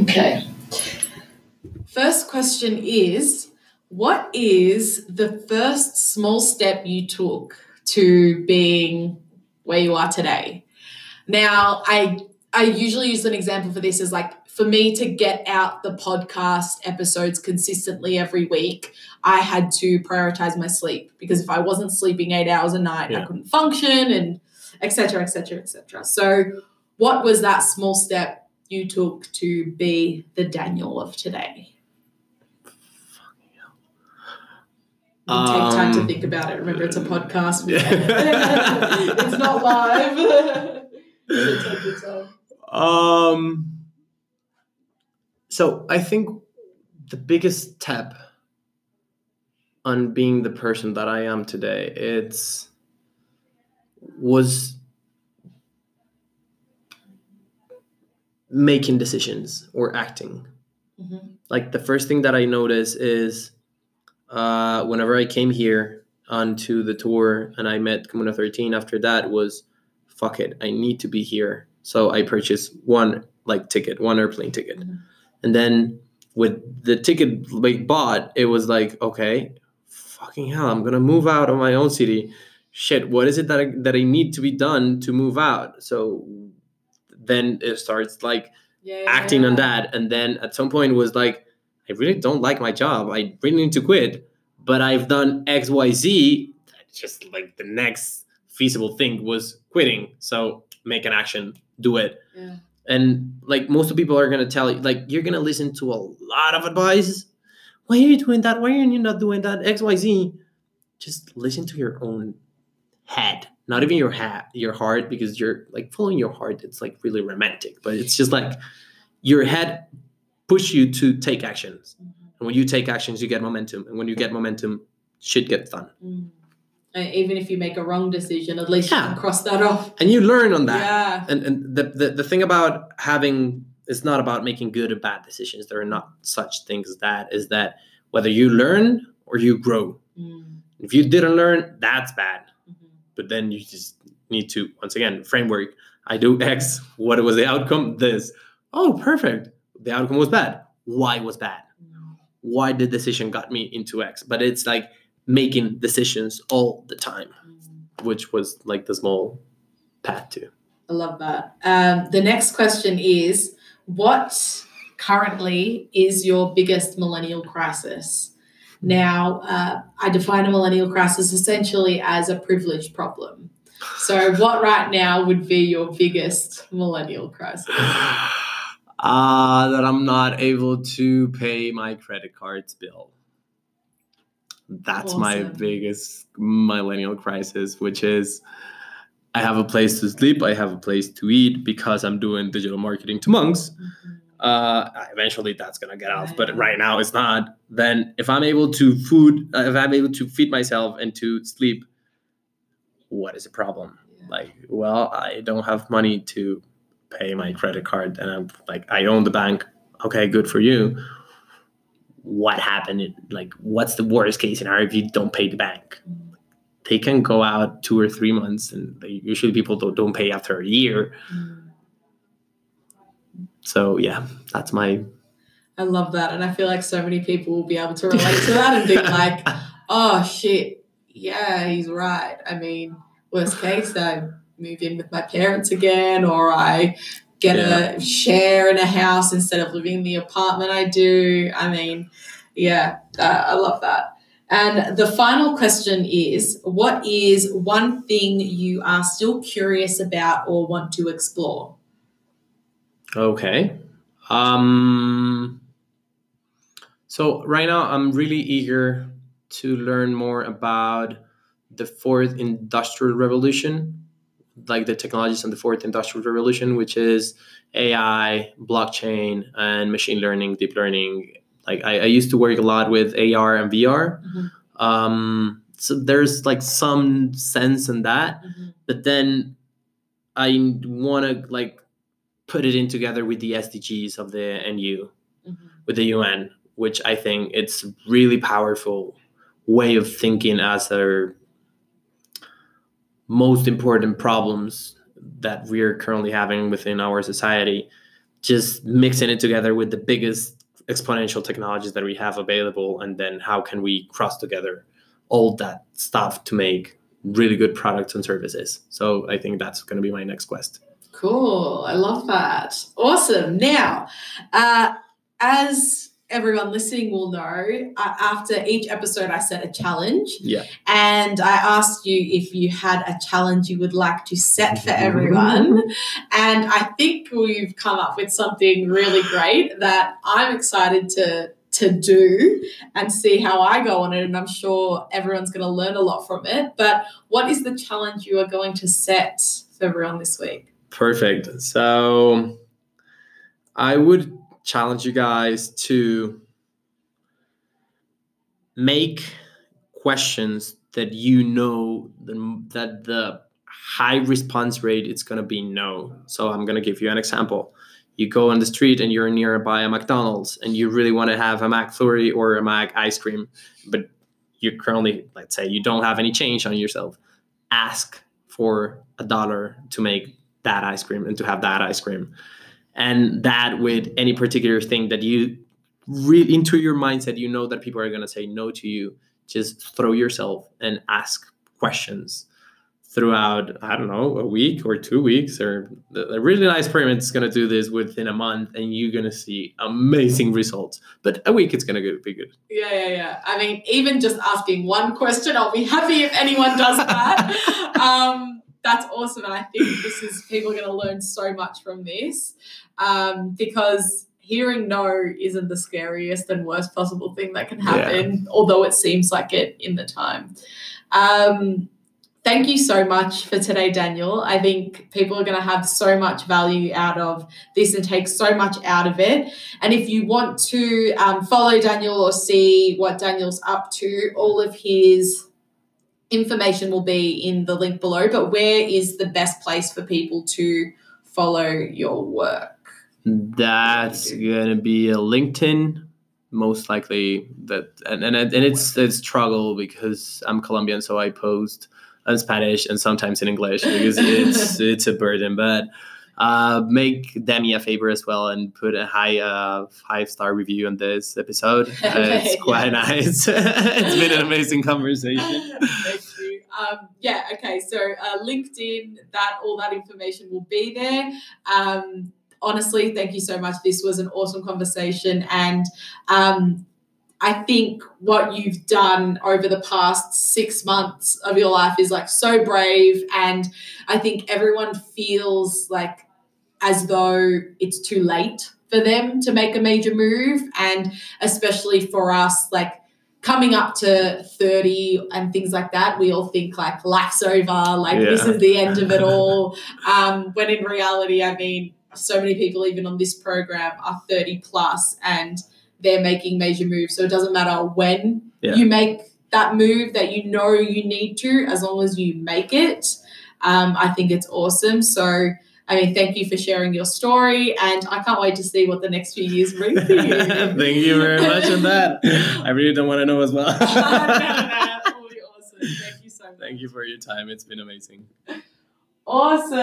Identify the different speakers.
Speaker 1: Okay. First question is What is the first small step you took to being where you are today? Now, I I usually use an example for this is like for me to get out the podcast episodes consistently every week, I had to prioritize my sleep because if I wasn't sleeping eight hours a night, I couldn't function and etc. etc. etc. So, what was that small step you took to be the Daniel of today? Take time to
Speaker 2: Um,
Speaker 1: think about it. Remember, it's a podcast.
Speaker 2: Yeah.
Speaker 1: it's not live. so take your time.
Speaker 2: Um. So I think the biggest step on being the person that I am today, it's was making decisions or acting.
Speaker 1: Mhm.
Speaker 2: Like the first thing that I notice is uh, whenever I came here onto the tour and I met Comuna 13, after that was fuck it, I need to be here. So I purchased one like ticket, one airplane ticket.
Speaker 1: Mhm.
Speaker 2: And then with the ticket like bought, it was like, okay, fucking hell, I'm gonna move out of my own city. Shit, what is it that I, that I need to be done to move out? So then it starts like
Speaker 1: Yeah,
Speaker 2: acting on that and then at some point was like i really don't like my job i really need to quit but i've done xyz just like the next feasible thing was quitting. So make an action do it.
Speaker 1: Yeah.
Speaker 2: and like most of people are going to tell you like you're going to listen to a lot of advice. Why are you doing that? Why are you not doing that? Xyz just listen to your own head not even your hat your heart because you're like following your heart it's like really romantic but it's just like your head push you to take actions.
Speaker 1: Mhm.
Speaker 2: and when you take actions you get momentum and when you get momentum shit gets done.
Speaker 1: Mm. And even if you make a wrong decision, at least you can cross that off.
Speaker 2: and you learn on that.
Speaker 1: Yeah.
Speaker 2: and and the, the the thing about having it's not about making good or bad decisions. There are not such things as that is that whether you learn or you grow.
Speaker 1: Mm.
Speaker 2: if you didn't learn that's bad.
Speaker 1: Mhm.
Speaker 2: but then you just need to once again framework i do x what was the outcome? This. Oh perfect. The outcome was bad. Why was bad?
Speaker 1: Mm.
Speaker 2: why the decision got me into x? But it's like making decisions all the time
Speaker 1: Mm.
Speaker 2: which was like the small path to
Speaker 1: I love that. Um, the next question is What currently is your biggest millennial crisis? Now, uh, I define a millennial crisis essentially as a privilege problem. So, what right now would be your biggest millennial crisis?
Speaker 2: uh, that i'm not able to pay my credit cards bill that's my biggest millennial crisis which is i have a place to sleep i have a place to eat because i'm doing digital marketing to monks. Uh eventually that's gonna get but
Speaker 1: Right.
Speaker 2: right now it's not. Then if i'm able to food uh, if i'm able to feed myself and to sleep what is the problem?
Speaker 1: Yeah.
Speaker 2: like well i don't have money to pay my credit card and i'm like i own the bank. Okay good for you what happened like what's the worst case scenario if you don't pay the bank they can go out two or three months and like, usually people don't, don't pay after a year so yeah that's my
Speaker 1: I love that. And I feel like so many people will be able to relate to that and be like, oh shit, yeah, he's right. I mean, worst case, I move in with my parents again, or I get a share in a house instead of living in the apartment I do. I mean, yeah, uh, I love that. And the final question is What is one thing you are still curious about or want to explore?
Speaker 2: Okay. Um so right now I'm really eager to learn more about the fourth industrial revolution, like the technologies in the fourth industrial revolution, which is AI, blockchain, and machine learning, deep learning. Like I, I used to work a lot with AR and VR.
Speaker 1: Mhm.
Speaker 2: Um so there's like some sense in that but then I want to like put it in together with the SDGs of the NU, with the UN, which I think it's really powerful way of thinking as their most important problems that we're currently having within our society just mixing it together with the biggest exponential technologies that we have available and then how can we cross together all that stuff to make really good products and services so i think that's going to be my next quest
Speaker 1: Cool. I love that. Awesome. Now, uh, as everyone listening will know, after each episode, I set a challenge.
Speaker 2: Yeah.
Speaker 1: And I asked you if you had a challenge you would like to set for everyone. And I think we've come up with something really great that I'm excited to to do and see how I go on it. And I'm sure everyone's going to learn a lot from it. But what is the challenge you are going to set for everyone this week?
Speaker 2: Perfect. So I would challenge you guys to make questions that you know that the high response rate is going to be no. So I'm going to give you an example. You go on the street and you're nearby a McDonald's and you really want to have a McFlurry or a Mac ice cream, but you currently, let's say, you don't have any change on yourself. Ask for a dollar to make that ice cream and to have that ice cream. And that with any particular thing that you read into your mindset, you know that people are going to say no to you. Just throw yourself and ask questions throughout, I don't know, a week or two weeks. Or a really nice pyramid is going to do this within a month and you're going to see amazing results. But a week, it's going to be good.
Speaker 1: Yeah, yeah, yeah. I mean, even just asking one question, I'll be happy if anyone does that. um, that's awesome. And I think this is people are going to learn so much from this um, because hearing no isn't the scariest and worst possible thing that can happen, yeah. although it seems like it in the time. Um, thank you so much for today, Daniel. I think people are going to have so much value out of this and take so much out of it. And if you want to um, follow Daniel or see what Daniel's up to, all of his information will be in the link below. But where is the best place for people to follow your work?
Speaker 2: That's gonna be a LinkedIn, most likely. That and and, and it's it's struggle because I'm Colombian, so I post in Spanish and sometimes in English because it's it's a burden. But uh, make Demi a favor as well and put a high uh, five star review on this episode. Uh, it's quite nice. it's been an amazing conversation.
Speaker 1: Thank you. Um, yeah. Okay. So uh, LinkedIn, that all that information will be there. Um, honestly, thank you so much. This was an awesome conversation, and um, I think what you've done over the past six months of your life is like so brave, and I think everyone feels like as though it's too late for them to make a major move. And especially for us, like coming up to 30 and things like that, we all think like life's over, like yeah. this is the end of it all. Um, when in reality, I mean, so many people, even on this program, are 30 plus and they're making major moves. So it doesn't matter when yeah. you make that move that you know you need to, as long as you make it. Um, I think it's awesome. So, I mean, thank you for sharing your story, and I can't wait to see what the next few years bring for you.
Speaker 2: thank you very much on that. I really don't want to know as well. no, no,
Speaker 1: that will be awesome. Thank you so much.
Speaker 2: Thank you for your time. It's been amazing.
Speaker 1: Awesome.